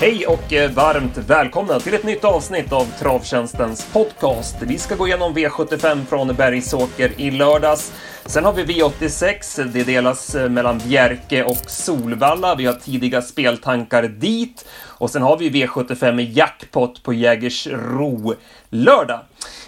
Hej och eh, varmt välkomna till ett nytt avsnitt av Travtjänstens podcast. Vi ska gå igenom V75 från Bergsåker i lördags. Sen har vi V86, det delas eh, mellan Bjerke och Solvalla. Vi har tidiga speltankar dit. Och sen har vi V75 jackpot på Jägersro lördag.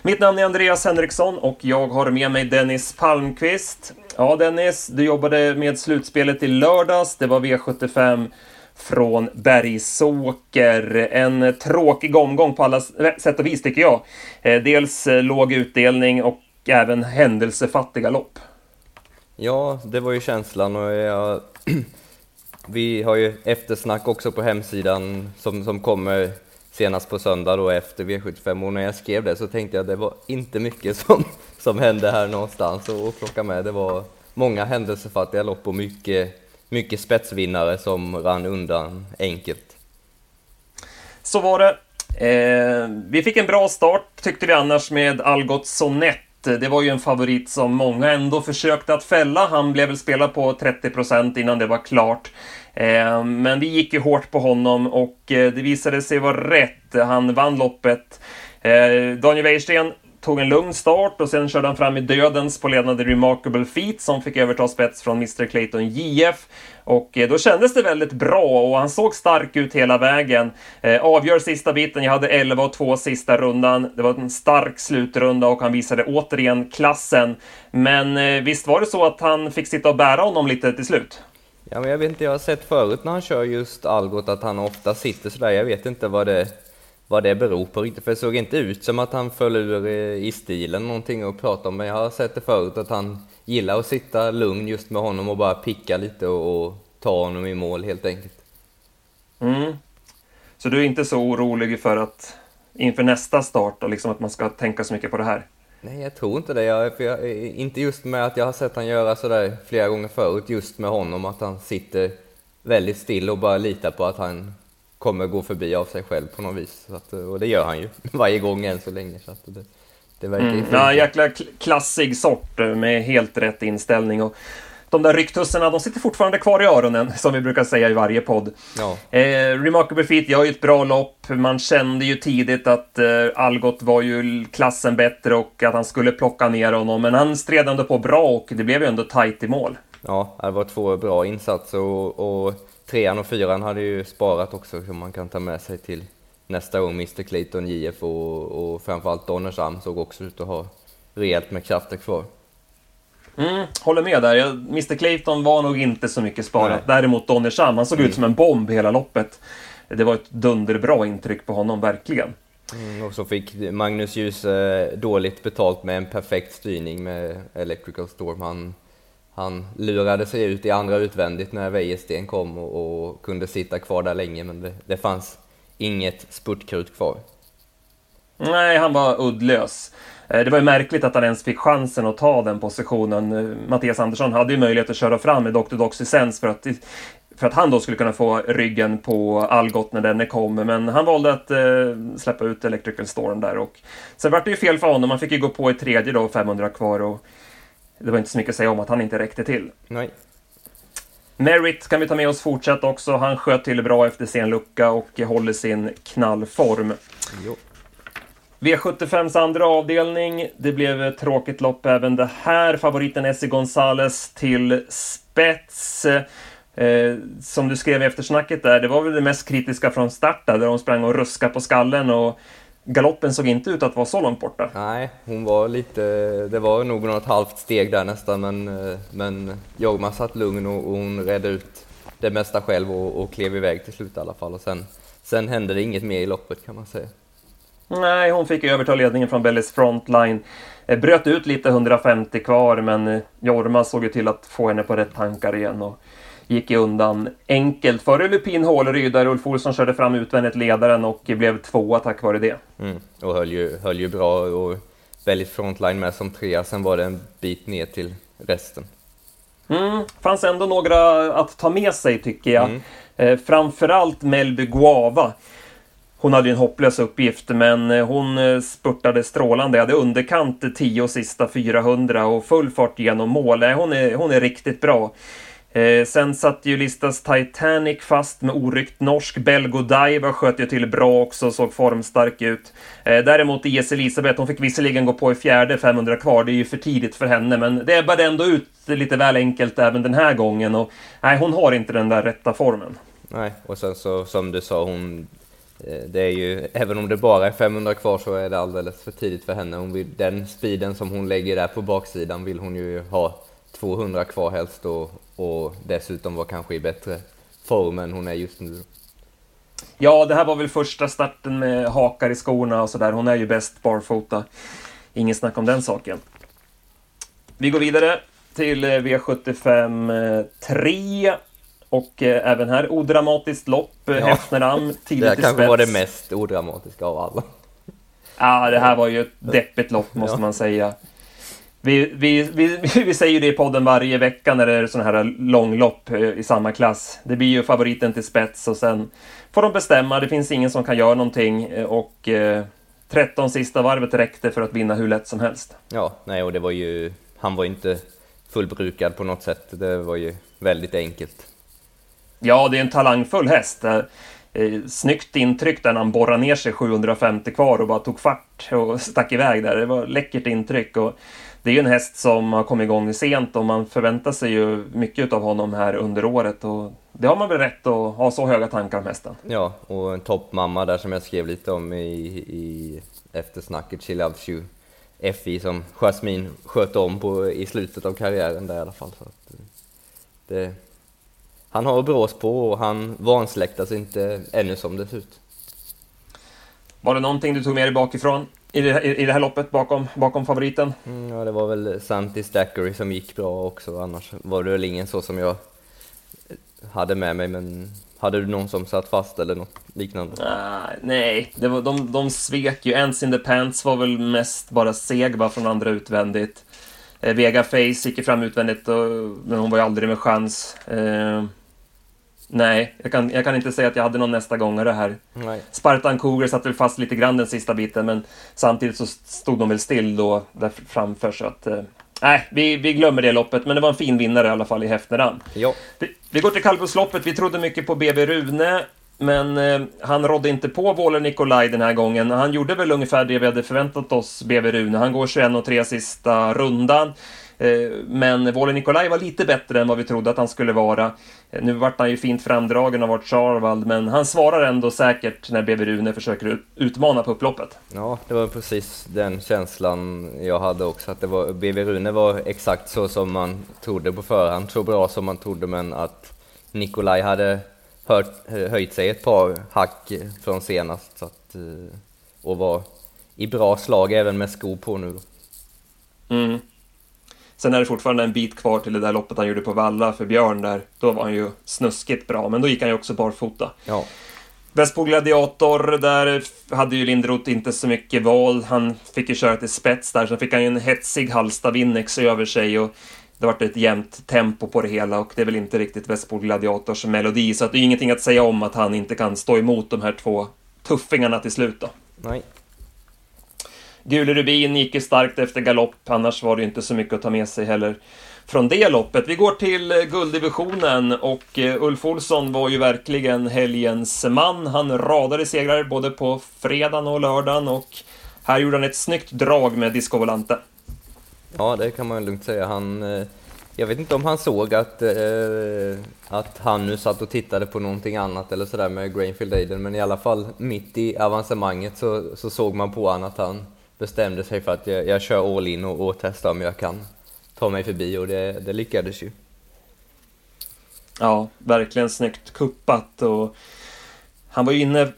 Mitt namn är Andreas Henriksson och jag har med mig Dennis Palmqvist. Ja, Dennis, du jobbade med slutspelet i lördags. Det var V75 från Bergsåker. En tråkig omgång på alla sätt och vis tycker jag. Eh, dels eh, låg utdelning och även händelsefattiga lopp. Ja, det var ju känslan och jag... vi har ju eftersnack också på hemsidan som, som kommer senast på söndag då efter V75 och när jag skrev det så tänkte jag att det var inte mycket som, som hände här någonstans att plocka med. Det var många händelsefattiga lopp och mycket mycket spetsvinnare som rann undan enkelt. Så var det. Eh, vi fick en bra start tyckte vi annars med Algot Sonett. Det var ju en favorit som många ändå försökte att fälla. Han blev väl spelad på 30% innan det var klart. Eh, men vi gick ju hårt på honom och eh, det visade sig vara rätt. Han vann loppet. Eh, Daniel Wäjersten tog en lugn start och sen körde han fram i dödens på ledande Remarkable Feet som fick överta spets från Mr Clayton JF. Och eh, då kändes det väldigt bra och han såg stark ut hela vägen. Eh, avgör sista biten, jag hade 11 och 2 sista rundan. Det var en stark slutrunda och han visade återigen klassen. Men eh, visst var det så att han fick sitta och bära honom lite till slut? Ja, men jag vet inte, jag har sett förut när han kör just Algot att han ofta sitter sådär. Jag vet inte vad det vad det beror på riktigt, för det såg inte ut som att han föll ur i stilen någonting att prata om, men jag har sett det förut att han gillar att sitta lugn just med honom och bara picka lite och, och ta honom i mål helt enkelt. Mm. Så du är inte så orolig för att inför nästa start, och liksom att man ska tänka så mycket på det här? Nej, jag tror inte det. Jag, jag, inte just med att jag har sett han göra sådär flera gånger förut, just med honom, att han sitter väldigt still och bara litar på att han kommer gå förbi av sig själv på något vis. Att, och det gör han ju varje gång än så länge. Så att det, det verkar mm. Ja, jäkla klassig sort eh, med helt rätt inställning. Och de där ryktusserna, de sitter fortfarande kvar i öronen, som vi brukar säga i varje podd. Ja. Eh, Remarkable Feet gör ju ett bra lopp. Man kände ju tidigt att eh, Algot var ju klassen bättre och att han skulle plocka ner honom. Men han stred ändå på bra och det blev ju ändå tight i mål. Ja, det var två bra insatser och, och trean och fyran hade ju sparat också som man kan ta med sig till nästa gång. Mr Clayton, JF och, och framförallt Donnersam såg också ut att ha rejält med krafter kvar. Mm, håller med där. Mr Clayton var nog inte så mycket sparat. Nej. Däremot Donnersam, han såg mm. ut som en bomb hela loppet. Det var ett dunderbra intryck på honom, verkligen. Mm, och så fick Magnus Ljus eh, dåligt betalt med en perfekt styrning med Electrical Storm. Han han lurade sig ut i andra utvändigt när Wäjersten kom och, och, kunde sitta kvar där länge, men det, det fanns inget spurtkrut kvar. Nej, han var uddlös. Eh, det var ju märkligt att han ens fick chansen att ta den positionen. Eh, Mattias Andersson hade ju möjlighet att köra fram med Dr. Doxysens för att, för att han då skulle kunna få ryggen på Algot när denne kom. Men han valde att eh, släppa ut Electrical Storm där och sen vart det ju fel för honom. Han fick ju gå på i tredje då, 500 kvar och det var inte så mycket att säga om att han inte räckte till. Nej. Merritt kan vi ta med oss fortsatt också. Han sköt till bra efter sin lucka och håller sin knallform. Jo. V75s andra avdelning. Det blev ett tråkigt lopp även det här. Favoriten Essie Gonzales till spets. Eh, som du skrev i eftersnacket där, det var väl det mest kritiska från start där de sprang och ruskade på skallen och galoppen såg inte ut att vara så långt borta. Nej, hon var lite, det var nog något halvt steg där nästan, men, men Jorma satt lugn och, och hon redde ut det mesta själv och, och klev iväg till slut i alla fall. Och sen, sen hände det inget mer i loppet kan man säga. Nej, hon fick överta ledningen från Bellis frontline. Eh, bröt ut lite 150 kvar, men eh, Jorma såg ju till att få henne på rätt tankar igen. Och gick undan enkelt före Lupin Håleryd där Ulf Olsson körde fram utvändigt ledaren och blev tvåa tack vare det. Mm, och höll ju, höll ju bra och väldigt frontline med som trea, sen var det en bit ner till resten. Mm, fanns ändå några att ta med sig tycker jag. Mm. Eh, framförallt Melby Guava. Hon hade ju en hopplös uppgift, men eh, hon eh, spurtade strålande. Hade underkant 10 sista 400 och full fart genom mål. Hon är, hon är riktigt bra. Eh, sen satt ju listas Titanic fast med oryckt norsk. Belgodiva sköt ju till bra också såg formstark ut. Eh, däremot IS Elisabeth, hon fick visserligen gå på i fjärde, 500 kvar. Det är ju för tidigt för henne, men det ebbade ändå ut lite väl enkelt även den här gången. Och, nej, hon har inte den där rätta formen. Nej, och sen så som du sa, hon eh, det är ju, även om det bara är 500 kvar så är det alldeles för tidigt för henne. Hon vill, den speeden som hon lägger där på baksidan vill hon ju ha 200 kvar helst och, och dessutom vara kanske i bättre form än hon är just nu. Ja, det här var väl första starten med hakar i skorna och sådär. Hon är ju bäst barfota. Ingen snack om den saken. Vi går vidare till V75 3. Och eh, även här odramatiskt lopp. Eh, ja. Häfneram tidigt Det kanske var det mest odramatiska av alla. Ja, det här var ju ett deppigt lopp måste ja. man säga. Vi, vi, vi, vi säger det i podden varje vecka när det är sådana här långlopp eh, i samma klass. Det blir ju favoriten till spets och sen får de bestämma. Det finns ingen som kan göra någonting eh, och eh, 13 sista varvet räckte för att vinna hur lätt som helst. Ja, nej, och det var ju, han var inte fullbrukad på något sätt. Det var ju väldigt enkelt. Ja, det är en talangfull häst. Eh, snyggt intryck där när han borrade ner sig 750 kvar och bara tog fart och stack iväg där. Det var läckert intryck. Och det är ju en häst som har kommit igång sent och man förväntar sig ju mycket av honom här under året och det har man väl rätt att ha så höga tankar om hästen. Ja, och en toppmamma där som jag skrev lite om i, i eftersnacket, She Loves You, FI som Jasmine sköt om på i slutet av karriären där i alla fall. Så att det, han har brås på och han vansläktas inte ännu som det ser ut. Var det någonting du tog med dig bakifrån i det, i det här loppet bakom, bakom favoriten? Mm, ja, det var väl Santi Stackery som gick bra också, annars var det väl ingen så som jag hade med mig, men hade du någon som satt fast eller något liknande? Ah, nej, det var, de, de svek ju. Ends in the Pants var väl mest bara seg bara från andra utvändigt. Eh, Vega Face gick ju fram utvändigt, och, men hon var ju aldrig med chans. Eh, Nej, jag kan, jag kan inte säga att jag hade någon nästa gångare här. Nej. Spartan Cougar satt väl fast lite grann den sista biten, men samtidigt så stod de väl still då där framför. Så att, eh, nej, vi, vi glömmer det loppet, men det var en fin vinnare i alla fall i Häftneram. Ja. Vi, vi går till kallblodsloppet. Vi trodde mycket på BB Rune, men eh, han rådde inte på Våler Nikolaj den här gången. Han gjorde väl ungefär det vi hade förväntat oss, BB Rune. Han går 21 och 3 sista rundan. Eh, men Våle Nikolaj var lite bättre än vad vi trodde att han skulle vara. Eh, nu vart han ju fint framdragen av vårt Charvald, men han svarar ändå säkert när BB Rune försöker utmana på upploppet. Ja, det var precis den känslan jag hade också, att det var, BB Rune var exakt så som man trodde på förhand, så bra som man trodde, men att Nikolaj hade hört, höjt sig ett par hack från senast, så att, eh, och var i bra slag även med skor på nu. Mm. Sen är det fortfarande en bit kvar till det där loppet han gjorde på Valla för Björn där. Då var han ju snuskigt bra, men då gick han ju också barfota. Ja. Västbo Gladiator, där hade ju Lindroth inte så mycket val. Han fick ju köra till spets där, sen fick han ju en hetsig Halsta Winnex över sig och det vart ett jämnt tempo på det hela och det är väl inte riktigt Västbo Gladiators melodi, så att det är ingenting att säga om att han inte kan stå emot de här två tuffingarna till slut då. Nej. Gule Rubin gick ju starkt efter galopp, annars var det inte så mycket att ta med sig heller från det loppet. Vi går till eh, gulddivisionen och eh, Ulf Olsson var ju verkligen helgens man. Han radade segrar både på fredagen och lördagen och här gjorde han ett snyggt drag med Disco Volante. Ja, det kan man lugnt säga. Han, eh, jag vet inte om han såg att, att han nu satt och tittade på någonting annat eller sådär med Grainfield Aiden, men i alla fall mitt i avancemanget så, så såg man på honom att han bestämde sig för att jag, jag kör all in och, och testar om jag kan ta mig förbi och det, det lyckades ju. Ja, verkligen snyggt kuppat och han var inne,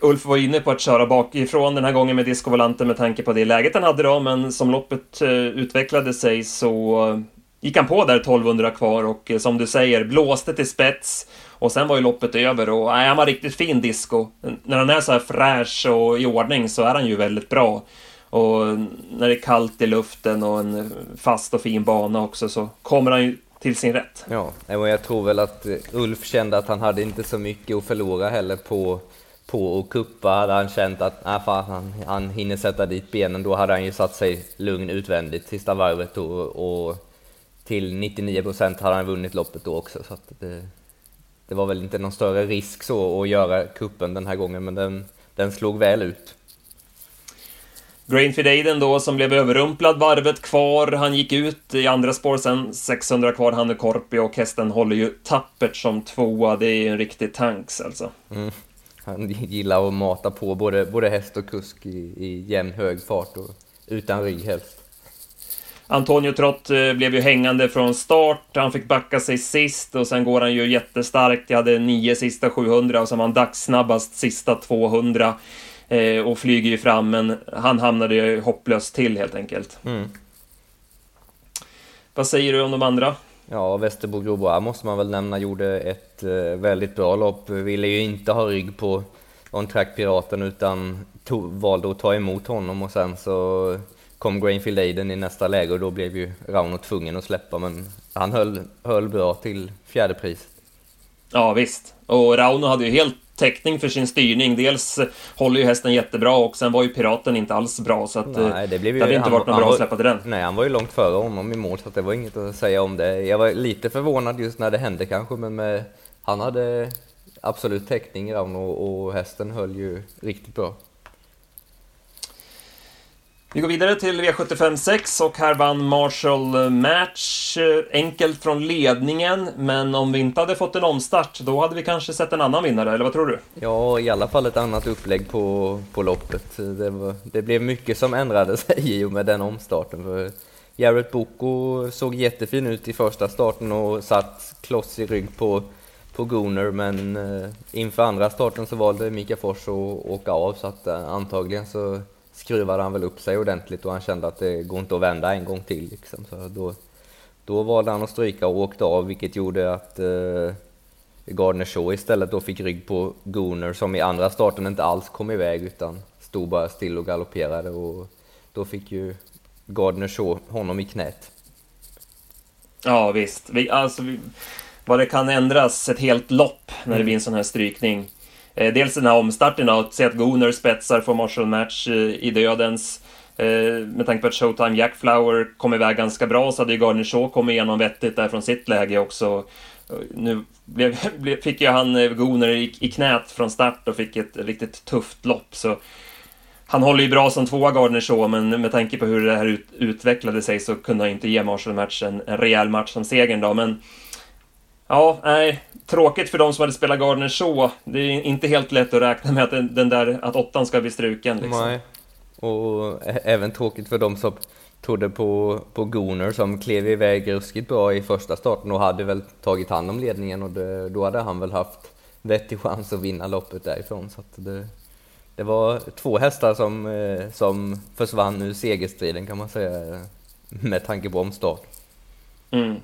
Ulf var inne på att köra bakifrån den här gången med diskovolanten med tanke på det läget han hade då, men som loppet eh, utvecklade sig så gick han på där 1200 kvar och eh, som du säger, blåste till spets och sen var ju loppet över och nej, han var riktigt fin disco. När han är så här fräsch och i ordning så är han ju väldigt bra. Och när det är kallt i luften och en fast och fin bana också så kommer han ju till sin rätt. Ja, och jag tror väl att eh, Ulf kände att han hade inte så mycket att förlora heller på på att kuppa hade han känt att äh, fan, han, han hinner sätta dit benen, då hade han ju satt sig lugn utvändigt sista varvet och, och till 99 procent hade han vunnit loppet då också. Så det, det, var väl inte någon större risk så att göra kuppen den här gången, men den, den slog väl ut. Grainfield Aiden då som blev överrumplad varvet kvar. Han gick ut i andra spår sen, 600 kvar, han är Korpi och hästen håller ju tappert som tvåa. Det är ju en riktig tanks alltså. Mm. Han gillar att mata på både, både häst och kusk i, i jämn hög fart och utan rygg helst. Antonio Trott eh, blev ju hängande från start. Han fick backa sig sist och sen går han ju jättestarkt. Jag hade nio sista 700 och sen var han dagssnabbast sista 200 eh, och flyger ju fram, men han hamnade ju hopplöst till helt enkelt. Mm. Vad säger du om de andra? Ja, Västerbo Grobois måste man väl nämna, gjorde ett eh, väldigt bra lopp. Ville ju inte ha rygg på On Track Piraten utan tog, valde att ta emot honom och sen så kom Grainfield Aiden i nästa läge och då blev ju Rauno tvungen att släppa men han höll, höll bra till fjärde pris. Ja visst, och Rauno hade ju helt täckning för sin styrning. Dels håller ju hästen jättebra och sen var ju Piraten inte alls bra så att nej, det, blev ju, det hade inte varit något bra att släppa till den. Nej, han var ju långt före honom i mål så att det var inget att säga om det. Jag var lite förvånad just när det hände kanske men med, han hade absolut täckning Rauno och, och hästen höll ju riktigt bra. Vi går vidare till V75 6 och här vann Marshall Match eh, enkelt från ledningen. Men om vi inte hade fått en omstart, då hade vi kanske sett en annan vinnare, eller vad tror du? Ja, i alla fall ett annat upplägg på, på loppet. Det, var, det blev mycket som ändrade sig i och med den omstarten. För Jared Boko såg jättefin ut i första starten och satt kloss i rygg på, på Gooner, men eh, inför andra starten så valde Mika Fors att åka av, så att eh, antagligen så skruvade han väl upp sig ordentligt och han kände att det går inte att vända en gång till. Liksom. Så då, då valde han att stryka och åkte av, vilket gjorde att eh, Gardner Shaw istället då fick rygg på Gooner som i andra starten inte alls kom iväg utan stod bara still och galopperade och då fick ju Gardner Shaw honom i knät. Ja visst, vi, alltså, vi, vad det kan ändras ett helt lopp när det mm. blir en sån här strykning. Eh, dels den här omstarten att se att Gooner spetsar för Marshall Match eh, i dödens. Eh, med tanke på att Showtime Jack Flower kom iväg ganska bra så hade ju Gardner Shaw kommit igenom vettigt där från sitt läge också. Eh, nu blev, fick ju han eh, Gooner i, i knät från start och fick ett riktigt tufft lopp. Så han håller ju bra som tvåa Gardner Shaw, men med tanke på hur det här ut, utvecklade sig så kunde han inte ge Marshall Match en, en rejäl match som segern då. Men Ja, nej. Tråkigt för de som hade spelat Gardner så. Det är inte helt lätt att räkna med att den, den där, att åttan ska bli struken liksom. Nej. Och även tråkigt för de som trodde på, på Gooner som klev iväg ruskigt bra i första starten och hade väl tagit hand om ledningen och det, då hade han väl haft vettig chans att vinna loppet därifrån. Så det, det var två hästar som, eh, som försvann ur segerstriden kan man säga med tanke på omstart. Mm.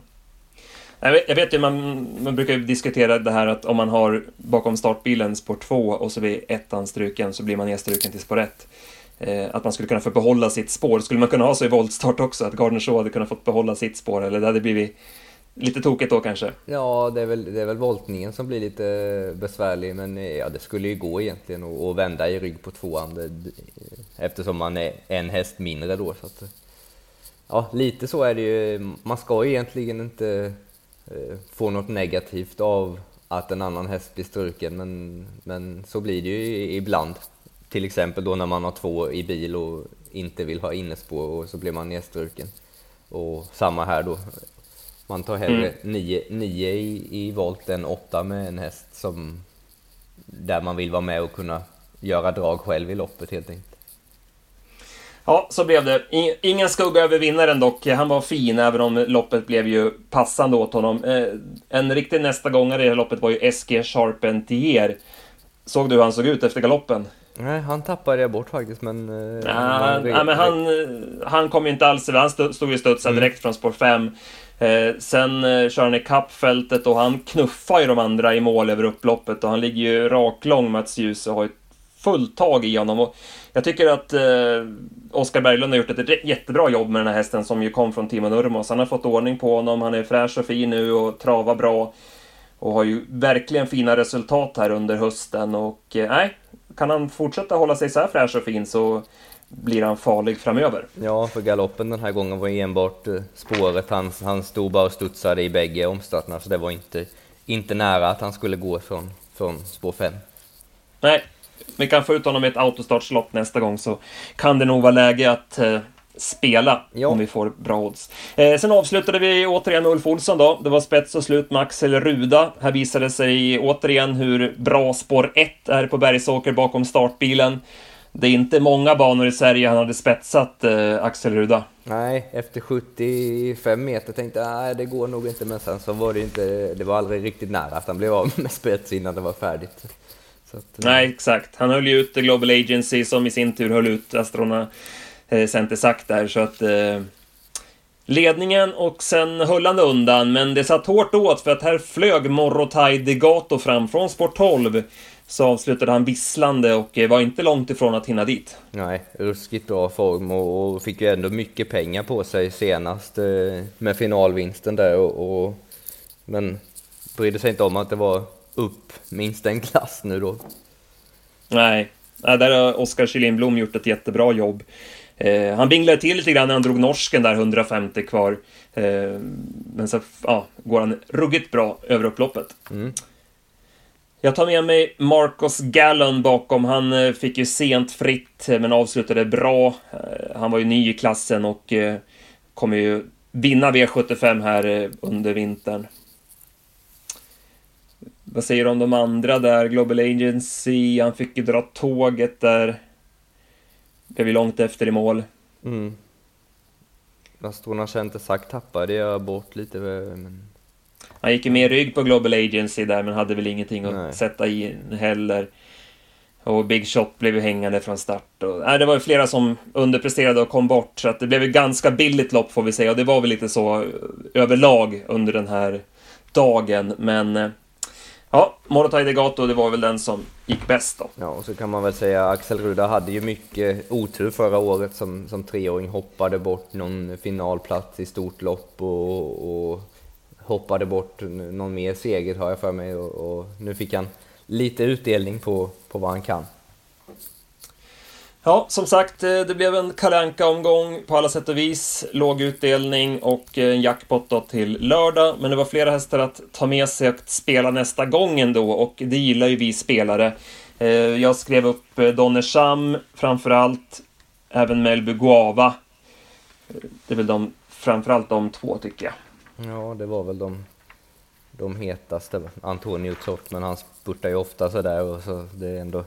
Jag vet, ju, man, man brukar ju diskutera det här att om man har bakom startbilen spår 2 och så blir ettan struken så blir man nedstruken till spår 1. Eh, att man skulle kunna få behålla sitt spår. Skulle man kunna ha så i voltstart också, att Gardner Shaw hade kunnat få behålla sitt spår, eller det hade blivit lite tokigt då kanske? Ja, det är väl, det är väl voltningen som blir lite besvärlig, men eh, ja, det skulle ju gå egentligen att vända i rygg på tvåan det, eftersom man är en häst mindre då. Så att, ja, lite så är det ju. Man ska ju egentligen inte får något negativt av att en annan häst blir struken, men, men så blir det ju ibland. Till exempel då när man har två i bil och inte vill ha innespår och så blir man nedstruken. Och samma här då. Man tar hellre mm. nio, nio i, i volt än åtta med en häst som där man vill vara med och kunna göra drag själv i loppet helt enkelt. Ja, så blev det. Ingen skugga över vinnaren dock. Han var fin, även om loppet blev ju passande åt honom. Eh, en riktig nästa gångare i det här loppet var ju SG Charpentier. Såg du hur han såg ut efter galoppen? Nej, han tappade jag bort faktiskt, men... Eh, ja, nej, men han, han kom ju inte alls Han stod ju studsade mm. direkt från spår 5. Eh, sen eh, kör han ikapp fältet och han knuffar ju de andra i mål över upploppet och han ligger ju raklång Mats Ljus och har ett fullt tag i honom. Och jag tycker att eh, Oskar Berglund har gjort ett jättebra jobb med den här hästen som ju kom från Timo Nurmos. Han har fått ordning på honom, han är fräsch och fin nu och travar bra. Och har ju verkligen fina resultat här under hösten och eh, nej, kan han fortsätta hålla sig så här fräsch och fin så blir han farlig framöver. Ja, för galoppen den här gången var enbart eh, spåret. Han, han stod bara och studsade i bägge omstarterna, så det var inte, inte nära att han skulle gå från, från spår 5. Nej, vi kan få ut honom i ett autostartslopp nästa gång så kan det nog vara läge att eh, spela ja. om vi får bra odds. Eh, sen avslutade vi återigen Ulf Olsson då. Det var spets och slut med Axel Ruda. Här visade sig återigen hur bra spår 1 är på Bergsåker bakom startbilen. Det är inte många banor i Sverige han hade spetsat eh, Axel Ruda. Nej, efter 75 meter tänkte jag nej det går nog inte, men sen så var det inte, det var aldrig riktigt nära att han blev av med spets innan det var färdigt. Att, eh, nej, exakt. Han höll ju ut Global Agency som i sin tur höll ut Astrona eh, där, så att eh, ledningen och sen höll han undan, men det satt hårt åt för att här flög Morotai Degato fram från sport 12 så avslutade han visslande och eh, var inte långt ifrån att hinna dit. Nej, ruskigt bra form och, fick ju ändå mycket pengar på sig senast med finalvinsten där och, och, men brydde sig inte om att det var upp minst en klass nu då. Nej, där har Oskar Kyllinblom gjort ett jättebra jobb. Eh, han binglade till lite grann när han drog norsken där 150 kvar. Eh, men så ja, går han ruggigt bra över upploppet. Mm. Jag tar med mig Marcus Gallon bakom. Han eh, fick ju sent fritt, eh, men avslutade bra. Eh, han var ju ny i klassen och kommer ju vinna V75 här under vintern. Vad säger du om de andra där? Global Agency, han fick ju dra tåget där. Blev ju långt efter i mål. Mm. Astorna Center sagt tappade jag bort lite, men han gick ju med rygg på Global Agency där, men hade väl ingenting att Nej. sätta i heller. Och Big Shot blev ju hängande från start. Och, nej, det var ju flera som underpresterade och kom bort, så att det blev ett ganska billigt lopp får vi säga. Och det var väl lite så överlag under den här dagen. Men ja, Morotai Degato, det var väl den som gick bäst då. Ja, och så kan man väl säga Axel Ruda hade ju mycket otur förra året som, som treåring. Hoppade bort någon finalplats i stort lopp och, och hoppade bort någon mer seger har jag för mig och, och nu fick han lite utdelning på, på vad han kan. Ja, som sagt, eh, det blev en kalanka omgång på alla sätt och vis. Låg utdelning och eh, en jackpot då till lördag. Men det var flera hästar att ta med sig och spela nästa gång ändå och det gillar ju vi spelare. Eh, jag skrev upp Donnersham framför allt, även Melby Guava. Det är väl de, framförallt de två tycker jag. Ja, det var väl de, de hetaste. Antonio Zott, men han spurtar ju ofta sådär och så det är ändå,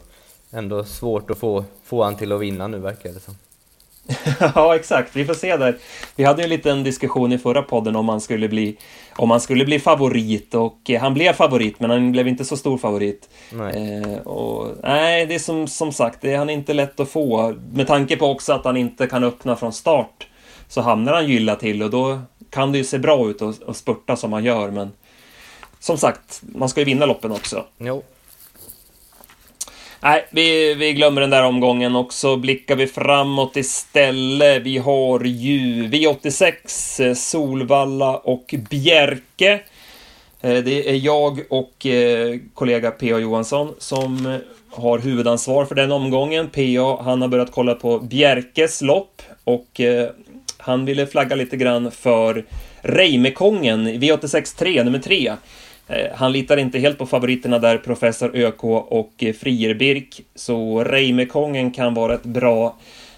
ändå svårt att få, få han till att vinna nu verkar det som. ja, exakt. Vi får se där. Vi hade ju en liten diskussion i förra podden om han skulle bli, om han skulle bli favorit och eh, han blev favorit, men han blev inte så stor favorit. Nej, eh, och, nej det är som, som sagt, det är han inte lätt att få. Med tanke på också att han inte kan öppna från start så hamnar han ju illa till och då kan det ju se bra ut och, och spurta som man gör, men som sagt, man ska ju vinna loppen också. Jo. Nej, vi, vi glömmer den där omgången och så blickar vi framåt istället. Vi har ju V86, eh, Solvalla och Bjerke. Eh, det är jag och eh, kollega P.A. Johansson som har huvudansvar för den omgången. P.A. han har börjat kolla på Bjerkes lopp och han ville flagga lite grann för Reimekongen, V86 3, nummer 3. Eh, han litar inte helt på favoriterna där, Professor ÖK och eh, Frierbirk, så Reimekongen kan vara ett bra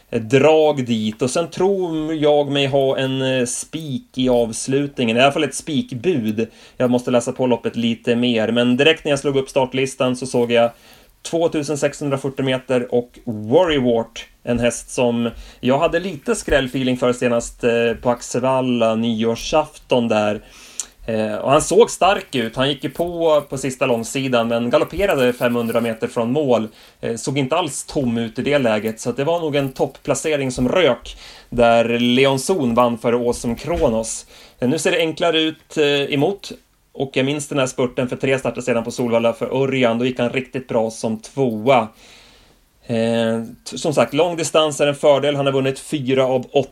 eh, drag dit och sen tror jag mig ha en spik i avslutningen, i alla fall ett spikbud. Jag måste läsa på loppet lite mer, men direkt när jag slog upp startlistan så såg jag 2640 meter och Worrywart en häst som jag hade lite skrällfeeling för senast på Axevalla nyårsafton där. Eh, och han såg stark ut. Han gick ju på på sista långsidan men galopperade 500 meter från mål. Eh, såg inte alls tom ut i det läget så det var nog en topplacering som rök där Leon Zon vann före Åsum Kronos. Eh, nu ser det enklare ut emot och jag minns den här spurten för tre starter sedan på Solvalla för Örjan. Då gick han riktigt bra som tvåa. Eh, som sagt, lång distans är en fördel. Han har vunnit fyra av åtta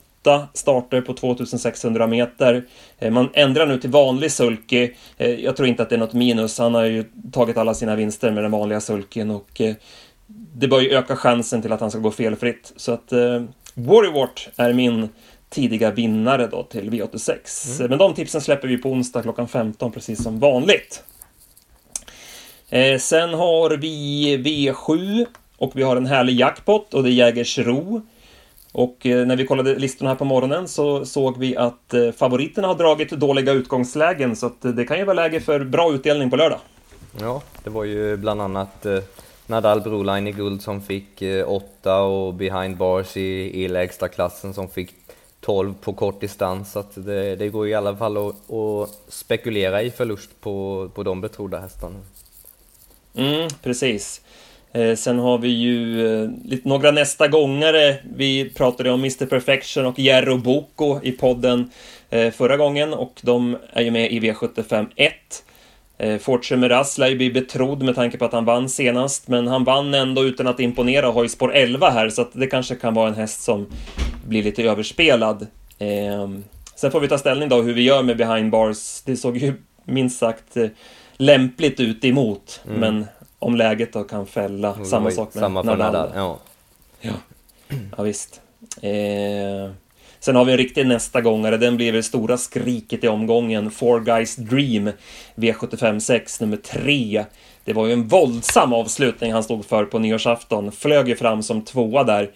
starter på 2600 meter. Eh, man ändrar nu till vanlig sulky. Eh, jag tror inte att det är något minus. Han har ju tagit alla sina vinster med den vanliga sulken och eh, det bör ju öka chansen till att han ska gå felfritt. Så att eh, Warrywart är min tidiga vinnare då till V86. Mm. Men de tipsen släpper vi på onsdag klockan 15 precis som vanligt. Eh, sen har vi V7 och vi har en härlig jackpot och det är Jägersro. Och eh, när vi kollade listorna här på morgonen så såg vi att eh, favoriterna har dragit dåliga utgångslägen så eh, det kan ju vara läge för bra utdelning på lördag. Ja, det var ju bland annat Nadal Broline i guld som fick 8 och Behind Bars i, lägsta klassen som fick 12 på kort distans. Så det, det går i alla fall att, att spekulera i förlust på, på de betrodda hästarna. Mm, precis. Eh, sen har vi ju eh, några nästa gångare. Vi pratade om Mr Perfection och Jerro Boko i podden eh, förra gången och de är ju med i V75 1. Eh, Fortune Miraz lär ju bli betrodd med tanke på att han vann senast, men han vann ändå utan att imponera och har ju spår 11 här, så det kanske kan vara en häst som blir lite överspelad. Eh, sen får vi ta ställning då hur vi gör med behind bars. Det såg ju minst sagt lämpligt ut emot, mm. men om läget då kan fälla. Samma sak med samma Nadal. Ja. ja. Ja, visst. Eh, sen har vi en riktig nästa gångare, den blir det stora skriket i omgången. Four Guys Dream, V75 6, nummer 3. Det var ju en våldsam avslutning han stod för på nyårsafton. Flög ju fram som tvåa där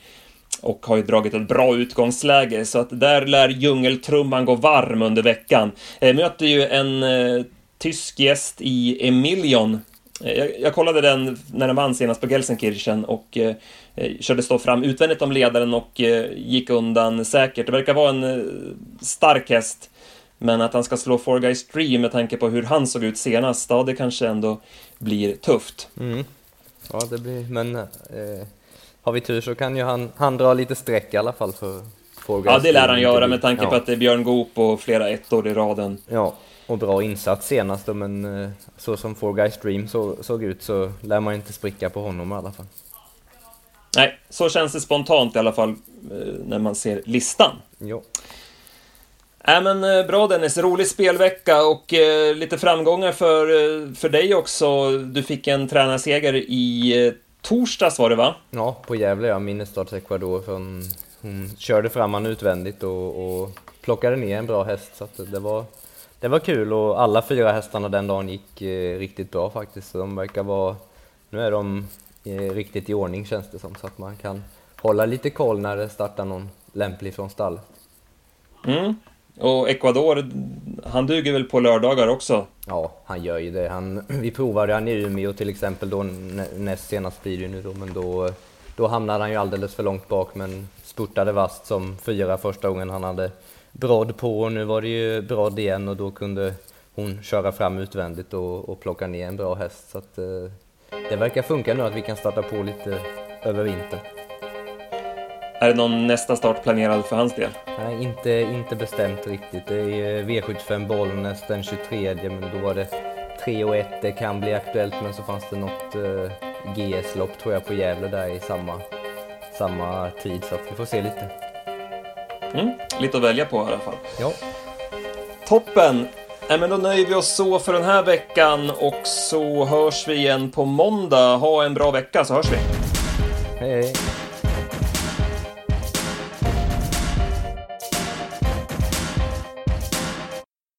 och har ju dragit ett bra utgångsläge, så att där lär djungeltrumman gå varm under veckan. Eh, möter ju en eh, tysk gäst i Emilion jag, jag, kollade den när den vann senast på Gelsenkirchen och eh, eh körde stå fram utvändigt om ledaren och eh, gick undan säkert. Det verkar vara en eh, stark häst. Men att han ska slå Four Guys Dream med tanke på hur han såg ut senast, ja det kanske ändå blir tufft. Mm. Ja, det blir, men eh, har vi tur så kan ju han, han dra lite streck i alla fall för Four Guys Ja, det lär han göra med tanke ja. på att det är Björn Goop och flera ettor i raden. Ja, och bra insats senast då, men eh, så som Four Guys Dream så, såg ut så lär man inte spricka på honom i alla fall. Nej, så känns det spontant i alla fall eh, när man ser listan. Jo. Äh, men eh, bra Dennis, rolig spelvecka och eh, lite framgångar för, för dig också. Du fick en tränarseger i eh, torsdags var det va? Ja, på Gävle ja, Minnestads Ecuador. Hon, hon körde fram han utvändigt och, och plockade ner en bra häst så att det var det var kul och alla fyra hästarna den dagen gick eh, riktigt bra faktiskt. Så de verkar vara, nu är de eh, riktigt i ordning känns det som, så att man kan hålla lite koll när det startar någon lämplig från stall. Mm. Och Ecuador, han duger väl på lördagar också? Ja, han gör ju det. Han, vi provade han i Umeå till exempel då, näst senast blir det nu då, men då, då hamnade han ju alldeles för långt bak men spurtade vast som fyra första gången han hade brodd på och nu var det ju brodd igen och då kunde hon köra fram utvändigt och, och plocka ner en bra häst. Så att, eh, det verkar funka nu att vi kan starta på lite över vintern. Är det någon nästa start planerad för hans del? Nej, inte, inte bestämt riktigt. Det är V75 Bollnäs den 23, men då var det 3 och 1. Det kan bli aktuellt, men så fanns det något eh, GS-lopp tror jag på Gävle där i samma, samma tid, så att vi får se lite. Mm, lite att välja på i alla fall. Ja. Toppen! Äh, men då nöjer vi oss så för den här veckan och så hörs vi igen på måndag. Ha en bra vecka så hörs vi. Hej, hej.